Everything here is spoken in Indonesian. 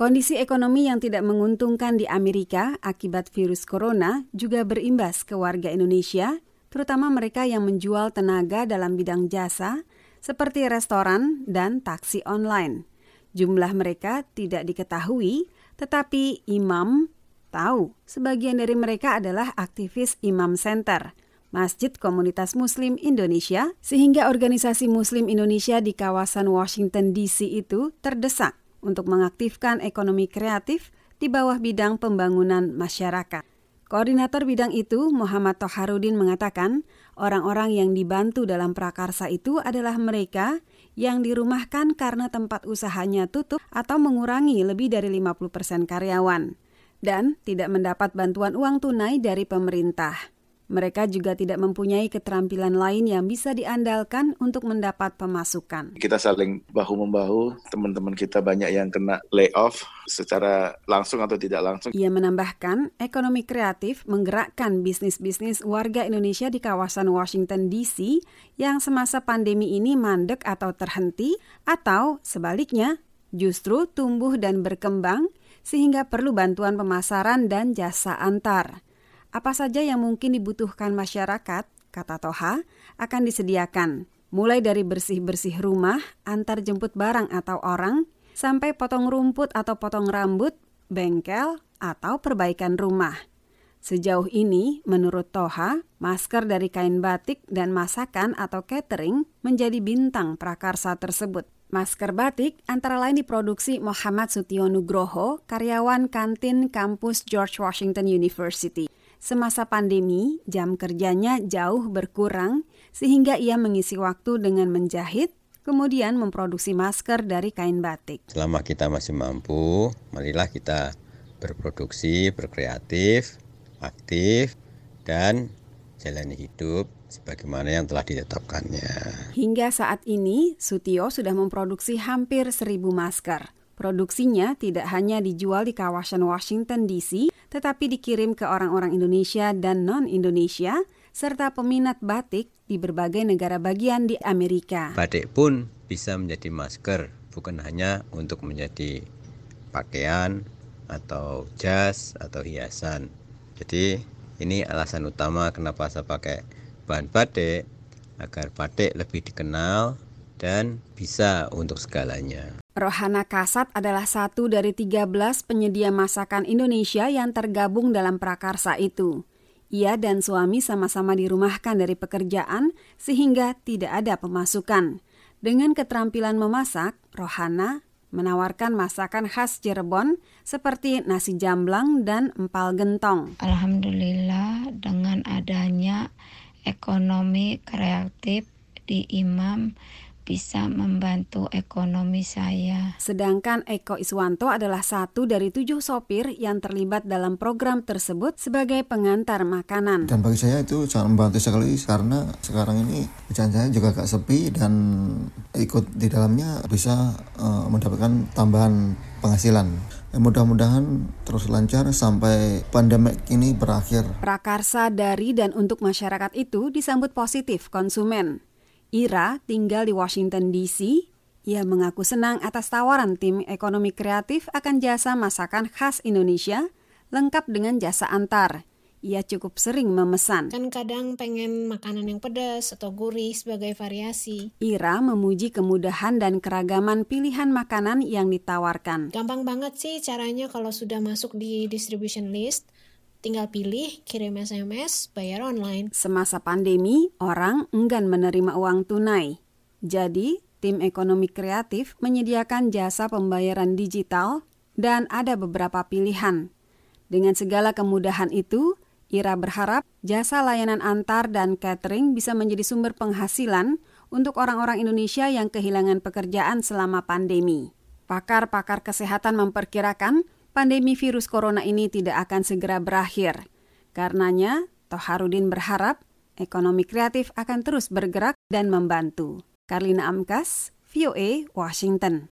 Kondisi ekonomi yang tidak menguntungkan di Amerika akibat virus corona juga berimbas ke warga Indonesia, terutama mereka yang menjual tenaga dalam bidang jasa seperti restoran dan taksi online. Jumlah mereka tidak diketahui, tetapi imam tahu sebagian dari mereka adalah aktivis Imam Center, Masjid Komunitas Muslim Indonesia, sehingga organisasi Muslim Indonesia di kawasan Washington DC itu terdesak untuk mengaktifkan ekonomi kreatif di bawah bidang pembangunan masyarakat. Koordinator bidang itu, Muhammad Toharudin mengatakan, orang-orang yang dibantu dalam prakarsa itu adalah mereka yang dirumahkan karena tempat usahanya tutup atau mengurangi lebih dari 50 persen karyawan dan tidak mendapat bantuan uang tunai dari pemerintah. Mereka juga tidak mempunyai keterampilan lain yang bisa diandalkan untuk mendapat pemasukan. Kita saling bahu-membahu, teman-teman kita banyak yang kena layoff secara langsung atau tidak langsung. Ia menambahkan, ekonomi kreatif menggerakkan bisnis-bisnis warga Indonesia di kawasan Washington DC yang semasa pandemi ini mandek atau terhenti, atau sebaliknya justru tumbuh dan berkembang sehingga perlu bantuan pemasaran dan jasa antar. Apa saja yang mungkin dibutuhkan masyarakat, kata Toha, akan disediakan, mulai dari bersih-bersih rumah, antar jemput barang atau orang, sampai potong rumput atau potong rambut, bengkel, atau perbaikan rumah. Sejauh ini, menurut Toha, masker dari kain batik dan masakan atau catering menjadi bintang prakarsa tersebut. Masker batik antara lain diproduksi Muhammad Sutio Nugroho, karyawan kantin kampus George Washington University. Semasa pandemi, jam kerjanya jauh berkurang sehingga ia mengisi waktu dengan menjahit, kemudian memproduksi masker dari kain batik. Selama kita masih mampu, marilah kita berproduksi, berkreatif, aktif, dan jalani hidup sebagaimana yang telah ditetapkannya. Hingga saat ini, Sutio sudah memproduksi hampir seribu masker. Produksinya tidak hanya dijual di kawasan Washington DC, tetapi dikirim ke orang-orang Indonesia dan non-Indonesia, serta peminat batik di berbagai negara bagian di Amerika. Batik pun bisa menjadi masker, bukan hanya untuk menjadi pakaian atau jas atau hiasan. Jadi ini alasan utama kenapa saya pakai bahan batik agar batik lebih dikenal dan bisa untuk segalanya. Rohana Kasat adalah satu dari 13 penyedia masakan Indonesia yang tergabung dalam prakarsa itu. Ia dan suami sama-sama dirumahkan dari pekerjaan sehingga tidak ada pemasukan. Dengan keterampilan memasak, Rohana menawarkan masakan khas Cirebon seperti nasi jamblang dan empal gentong. Alhamdulillah dengan adanya ekonomi kreatif di Imam bisa membantu ekonomi saya. Sedangkan Eko Iswanto adalah satu dari tujuh sopir yang terlibat dalam program tersebut sebagai pengantar makanan. Dan bagi saya itu sangat membantu sekali karena sekarang ini pekerjaan saya juga agak sepi dan ikut di dalamnya bisa uh, mendapatkan tambahan penghasilan. Mudah-mudahan terus lancar sampai pandemik ini berakhir. Prakarsa dari dan untuk masyarakat itu disambut positif konsumen. Ira tinggal di Washington DC. Ia mengaku senang atas tawaran tim ekonomi kreatif akan jasa masakan khas Indonesia lengkap dengan jasa antar. Ia cukup sering memesan. Kan kadang pengen makanan yang pedas atau gurih sebagai variasi. Ira memuji kemudahan dan keragaman pilihan makanan yang ditawarkan. Gampang banget sih caranya kalau sudah masuk di distribution list Tinggal pilih, kirim SMS, bayar online. Semasa pandemi, orang enggan menerima uang tunai. Jadi, tim ekonomi kreatif menyediakan jasa pembayaran digital dan ada beberapa pilihan. Dengan segala kemudahan itu, Ira berharap jasa layanan antar dan catering bisa menjadi sumber penghasilan untuk orang-orang Indonesia yang kehilangan pekerjaan selama pandemi. Pakar-pakar kesehatan memperkirakan pandemi virus corona ini tidak akan segera berakhir. Karenanya, Toharudin berharap ekonomi kreatif akan terus bergerak dan membantu. Karlina Amkas, VOA, Washington.